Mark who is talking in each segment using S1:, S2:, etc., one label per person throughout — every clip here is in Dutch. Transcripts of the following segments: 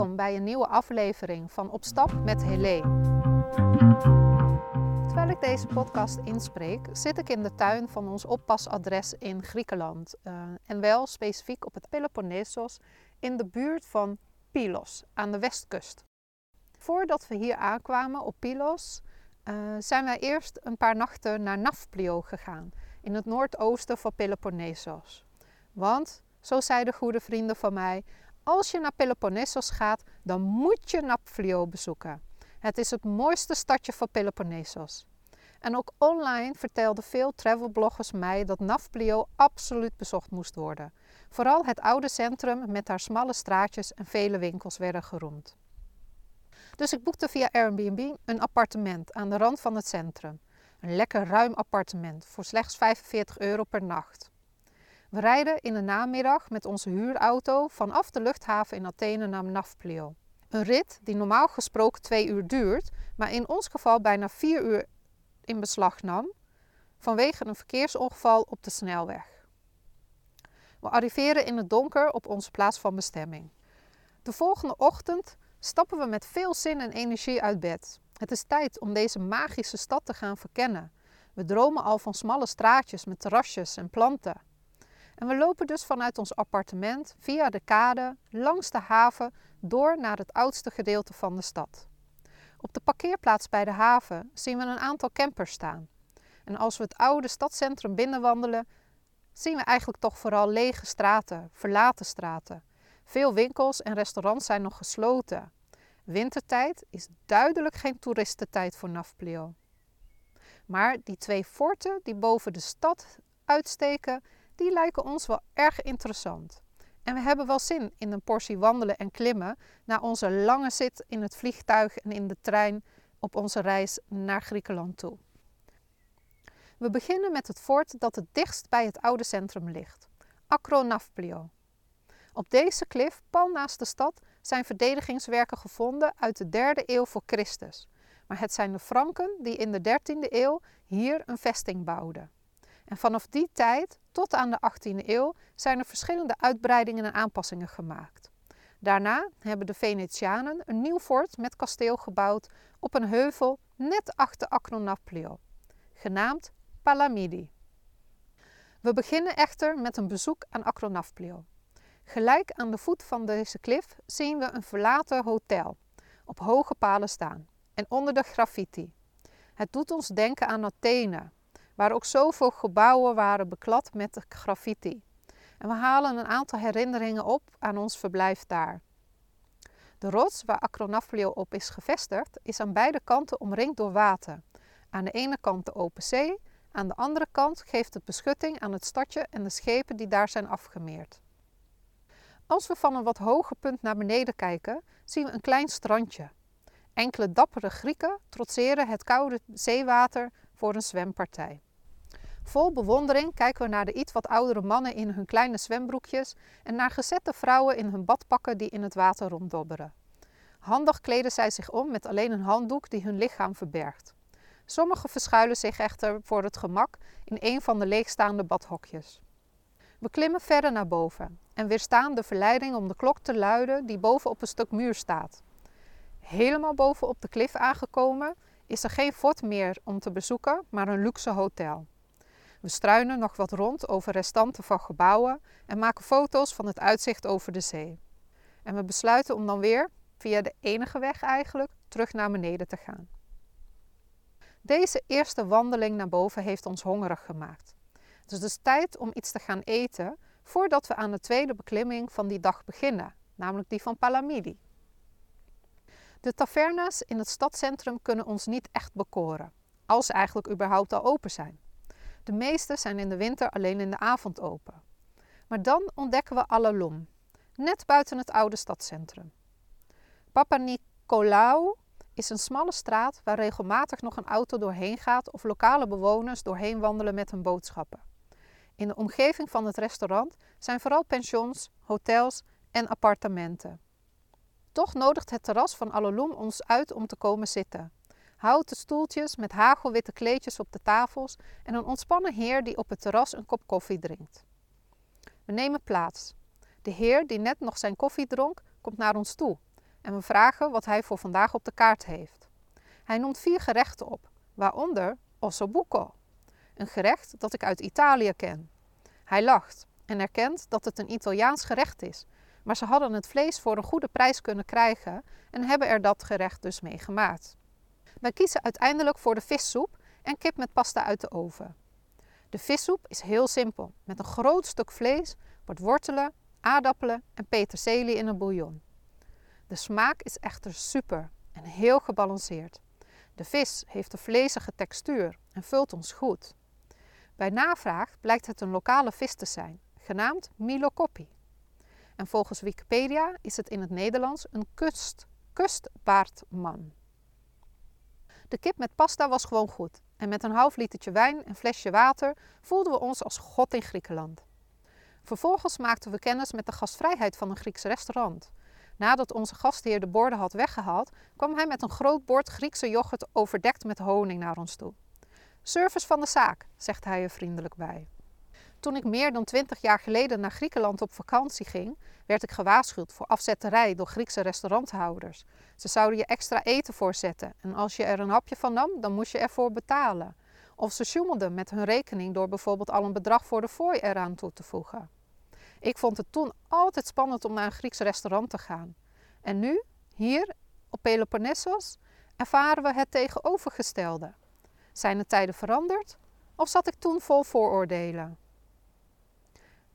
S1: Welkom bij een nieuwe aflevering van Op Stap met Helé. Terwijl ik deze podcast inspreek, zit ik in de tuin van ons oppasadres in Griekenland. Uh, en wel specifiek op het Peloponnesos in de buurt van Pylos aan de westkust. Voordat we hier aankwamen op Pylos, uh, zijn wij eerst een paar nachten naar Nafplio gegaan, in het noordoosten van Peloponnesos. Want, zo zeiden goede vrienden van mij, als je naar Peloponnesos gaat, dan moet je Nafplio bezoeken. Het is het mooiste stadje van Peloponnesos. En ook online vertelden veel travelbloggers mij dat Nafplio absoluut bezocht moest worden. Vooral het oude centrum met haar smalle straatjes en vele winkels werden geroemd. Dus ik boekte via Airbnb een appartement aan de rand van het centrum. Een lekker ruim appartement voor slechts 45 euro per nacht. We rijden in de namiddag met onze huurauto vanaf de luchthaven in Athene naar Nafplio. Een rit die normaal gesproken twee uur duurt, maar in ons geval bijna vier uur in beslag nam vanwege een verkeersongeval op de snelweg. We arriveren in het donker op onze plaats van bestemming. De volgende ochtend stappen we met veel zin en energie uit bed. Het is tijd om deze magische stad te gaan verkennen. We dromen al van smalle straatjes met terrasjes en planten. En we lopen dus vanuit ons appartement via de kade langs de haven door naar het oudste gedeelte van de stad. Op de parkeerplaats bij de haven zien we een aantal campers staan. En als we het oude stadscentrum binnenwandelen, zien we eigenlijk toch vooral lege straten, verlaten straten. Veel winkels en restaurants zijn nog gesloten. Wintertijd is duidelijk geen toeristentijd voor Nafplio. Maar die twee forten die boven de stad uitsteken, die lijken ons wel erg interessant. En we hebben wel zin in een portie wandelen en klimmen na onze lange zit in het vliegtuig en in de trein op onze reis naar Griekenland toe. We beginnen met het fort dat het dichtst bij het oude centrum ligt, Acronafplio. Op deze klif, pal naast de stad, zijn verdedigingswerken gevonden uit de derde eeuw voor Christus. Maar het zijn de Franken die in de 13e eeuw hier een vesting bouwden. En vanaf die tijd tot aan de 18e eeuw zijn er verschillende uitbreidingen en aanpassingen gemaakt. Daarna hebben de Venetianen een nieuw fort met kasteel gebouwd op een heuvel net achter Acronaplio, genaamd Palamidi. We beginnen echter met een bezoek aan Acronaplio. Gelijk aan de voet van deze klif zien we een verlaten hotel op hoge palen staan en onder de graffiti. Het doet ons denken aan Athene, waar ook zoveel gebouwen waren beklad met graffiti. En we halen een aantal herinneringen op aan ons verblijf daar. De rots waar Acronaflio op is gevestigd, is aan beide kanten omringd door water. Aan de ene kant de open zee, aan de andere kant geeft het beschutting aan het stadje en de schepen die daar zijn afgemeerd. Als we van een wat hoger punt naar beneden kijken, zien we een klein strandje. Enkele dappere Grieken trotseren het koude zeewater voor een zwempartij. Vol bewondering kijken we naar de iets wat oudere mannen in hun kleine zwembroekjes en naar gezette vrouwen in hun badpakken die in het water ronddobberen. Handig kleden zij zich om met alleen een handdoek die hun lichaam verbergt. Sommigen verschuilen zich echter voor het gemak in een van de leegstaande badhokjes. We klimmen verder naar boven en weerstaan de verleiding om de klok te luiden die boven op een stuk muur staat. Helemaal boven op de klif aangekomen is er geen fort meer om te bezoeken, maar een luxe hotel. We struinen nog wat rond over restanten van gebouwen en maken foto's van het uitzicht over de zee. En we besluiten om dan weer, via de enige weg eigenlijk, terug naar beneden te gaan. Deze eerste wandeling naar boven heeft ons hongerig gemaakt. Het is dus tijd om iets te gaan eten voordat we aan de tweede beklimming van die dag beginnen, namelijk die van Palamidi. De taverna's in het stadscentrum kunnen ons niet echt bekoren, als ze eigenlijk überhaupt al open zijn. De meeste zijn in de winter alleen in de avond open. Maar dan ontdekken we Alalom, net buiten het oude stadscentrum. Papa Nicolaou is een smalle straat waar regelmatig nog een auto doorheen gaat of lokale bewoners doorheen wandelen met hun boodschappen. In de omgeving van het restaurant zijn vooral pensions, hotels en appartementen. Toch nodigt het terras van Alalom ons uit om te komen zitten. Houten stoeltjes met hagelwitte kleedjes op de tafels en een ontspannen heer die op het terras een kop koffie drinkt. We nemen plaats. De heer die net nog zijn koffie dronk, komt naar ons toe. en we vragen wat hij voor vandaag op de kaart heeft. Hij noemt vier gerechten op, waaronder ossobuco, een gerecht dat ik uit Italië ken. Hij lacht en erkent dat het een Italiaans gerecht is, maar ze hadden het vlees voor een goede prijs kunnen krijgen en hebben er dat gerecht dus mee gemaakt. Wij kiezen uiteindelijk voor de vissoep en kip met pasta uit de oven. De vissoep is heel simpel, met een groot stuk vlees, wat wortelen, aardappelen en peterselie in een bouillon. De smaak is echter super en heel gebalanceerd. De vis heeft een vlezige textuur en vult ons goed. Bij navraag blijkt het een lokale vis te zijn, genaamd Milokoppi. En volgens Wikipedia is het in het Nederlands een kust, kustbaardman. De kip met pasta was gewoon goed en met een half litertje wijn en flesje water voelden we ons als god in Griekenland. Vervolgens maakten we kennis met de gastvrijheid van een Grieks restaurant. Nadat onze gastheer de borden had weggehaald, kwam hij met een groot bord Griekse yoghurt overdekt met honing naar ons toe. Service van de zaak, zegt hij er vriendelijk bij. Toen ik meer dan twintig jaar geleden naar Griekenland op vakantie ging, werd ik gewaarschuwd voor afzetterij door Griekse restauranthouders. Ze zouden je extra eten voorzetten en als je er een hapje van nam, dan moest je ervoor betalen. Of ze sjoemelden met hun rekening door bijvoorbeeld al een bedrag voor de fooi eraan toe te voegen. Ik vond het toen altijd spannend om naar een Grieks restaurant te gaan. En nu, hier op Peloponnesos, ervaren we het tegenovergestelde. Zijn de tijden veranderd of zat ik toen vol vooroordelen?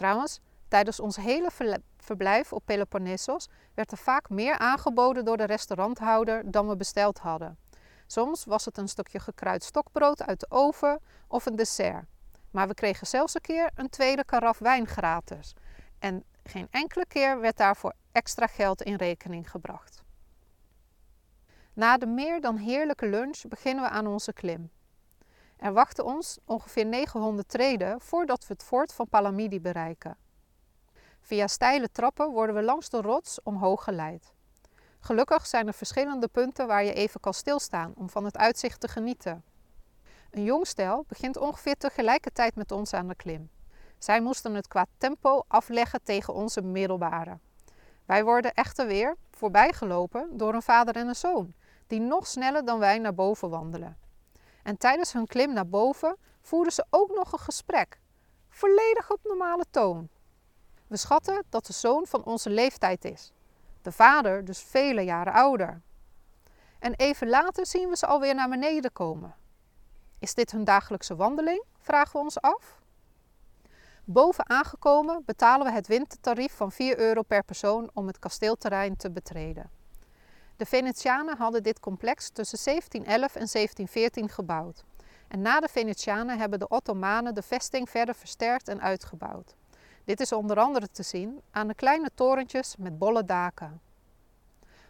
S1: Trouwens, tijdens ons hele verblijf op Peloponnesos werd er vaak meer aangeboden door de restauranthouder dan we besteld hadden. Soms was het een stukje gekruid stokbrood uit de oven of een dessert. Maar we kregen zelfs een keer een tweede karaf wijn gratis. En geen enkele keer werd daarvoor extra geld in rekening gebracht. Na de meer dan heerlijke lunch beginnen we aan onze klim. Er wachten ons ongeveer 900 treden voordat we het fort van Palamidi bereiken. Via steile trappen worden we langs de rots omhoog geleid. Gelukkig zijn er verschillende punten waar je even kan stilstaan om van het uitzicht te genieten. Een jong stel begint ongeveer tegelijkertijd met ons aan de klim. Zij moesten het qua tempo afleggen tegen onze middelbare. Wij worden echter weer voorbijgelopen door een vader en een zoon, die nog sneller dan wij naar boven wandelen. En tijdens hun klim naar boven voerden ze ook nog een gesprek, volledig op normale toon. We schatten dat de zoon van onze leeftijd is, de vader dus vele jaren ouder. En even later zien we ze alweer naar beneden komen. Is dit hun dagelijkse wandeling? vragen we ons af. Boven aangekomen betalen we het wintertarief van 4 euro per persoon om het kasteelterrein te betreden. De Venetianen hadden dit complex tussen 1711 en 1714 gebouwd. En na de Venetianen hebben de Ottomanen de vesting verder versterkt en uitgebouwd. Dit is onder andere te zien aan de kleine torentjes met bolle daken.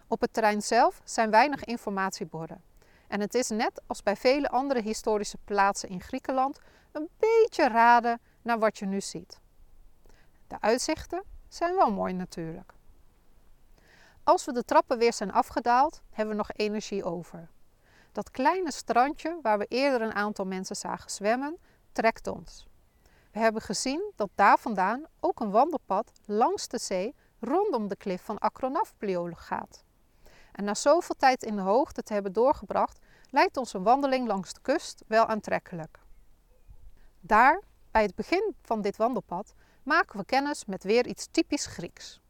S1: Op het terrein zelf zijn weinig informatieborden. En het is net als bij vele andere historische plaatsen in Griekenland een beetje raden naar wat je nu ziet. De uitzichten zijn wel mooi natuurlijk. Als we de trappen weer zijn afgedaald, hebben we nog energie over. Dat kleine strandje waar we eerder een aantal mensen zagen zwemmen, trekt ons. We hebben gezien dat daar vandaan ook een wandelpad langs de zee rondom de klif van Acronafpliole gaat. En na zoveel tijd in de hoogte te hebben doorgebracht, lijkt ons een wandeling langs de kust wel aantrekkelijk. Daar, bij het begin van dit wandelpad, maken we kennis met weer iets typisch Grieks.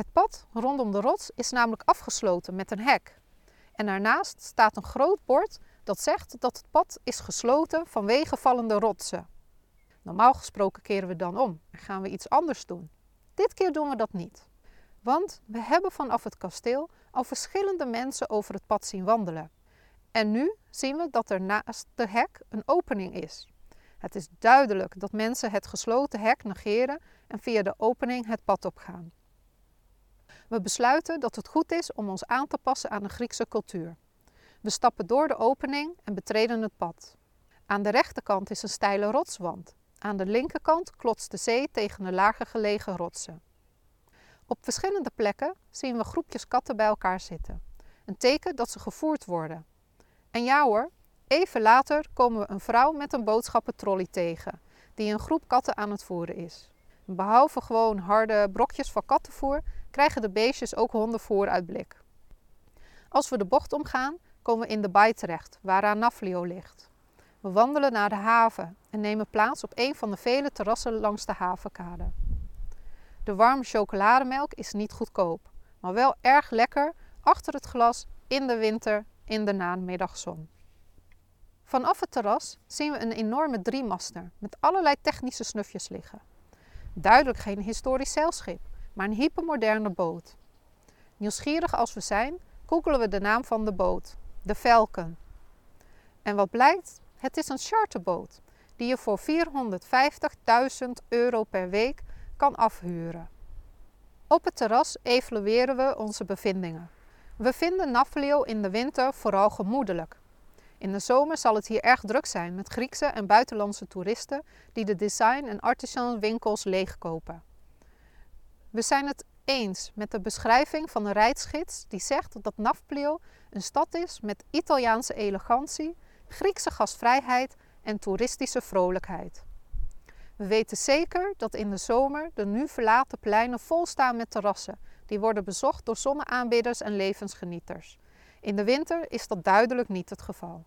S1: Het pad rondom de rots is namelijk afgesloten met een hek. En daarnaast staat een groot bord dat zegt dat het pad is gesloten vanwege vallende rotsen. Normaal gesproken keren we dan om en gaan we iets anders doen. Dit keer doen we dat niet. Want we hebben vanaf het kasteel al verschillende mensen over het pad zien wandelen. En nu zien we dat er naast de hek een opening is. Het is duidelijk dat mensen het gesloten hek negeren en via de opening het pad opgaan. We besluiten dat het goed is om ons aan te passen aan de Griekse cultuur. We stappen door de opening en betreden het pad. Aan de rechterkant is een steile rotswand. Aan de linkerkant klotst de zee tegen de lager gelegen rotsen. Op verschillende plekken zien we groepjes katten bij elkaar zitten. Een teken dat ze gevoerd worden. En ja hoor, even later komen we een vrouw met een boodschappentrolley tegen, die een groep katten aan het voeren is. Behalve gewoon harde brokjes van kattenvoer, krijgen de beestjes ook hondenvoer uit blik. Als we de bocht omgaan, komen we in de baai terecht, waaraan Naflio ligt. We wandelen naar de haven en nemen plaats op een van de vele terrassen langs de havenkade. De warme chocolademelk is niet goedkoop, maar wel erg lekker achter het glas in de winter in de namiddagzon. Vanaf het terras zien we een enorme driemaster met allerlei technische snufjes liggen. Duidelijk geen historisch zeilschip, maar een hypermoderne boot. Nieuwsgierig als we zijn, googelen we de naam van de boot, de Falcon. En wat blijkt? Het is een charterboot die je voor 450.000 euro per week kan afhuren. Op het terras evalueren we onze bevindingen. We vinden Naflio in de winter vooral gemoedelijk. In de zomer zal het hier erg druk zijn met Griekse en buitenlandse toeristen die de design- en artisan winkels leegkopen. We zijn het eens met de beschrijving van een reisgids die zegt dat Nafplio een stad is met Italiaanse elegantie, Griekse gastvrijheid en toeristische vrolijkheid. We weten zeker dat in de zomer de nu verlaten pleinen vol staan met terrassen, die worden bezocht door zonneaanbidders en levensgenieters. In de winter is dat duidelijk niet het geval.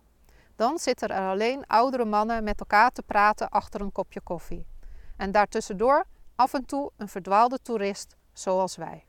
S1: Dan zitten er alleen oudere mannen met elkaar te praten achter een kopje koffie. En daartussendoor af en toe een verdwaalde toerist zoals wij.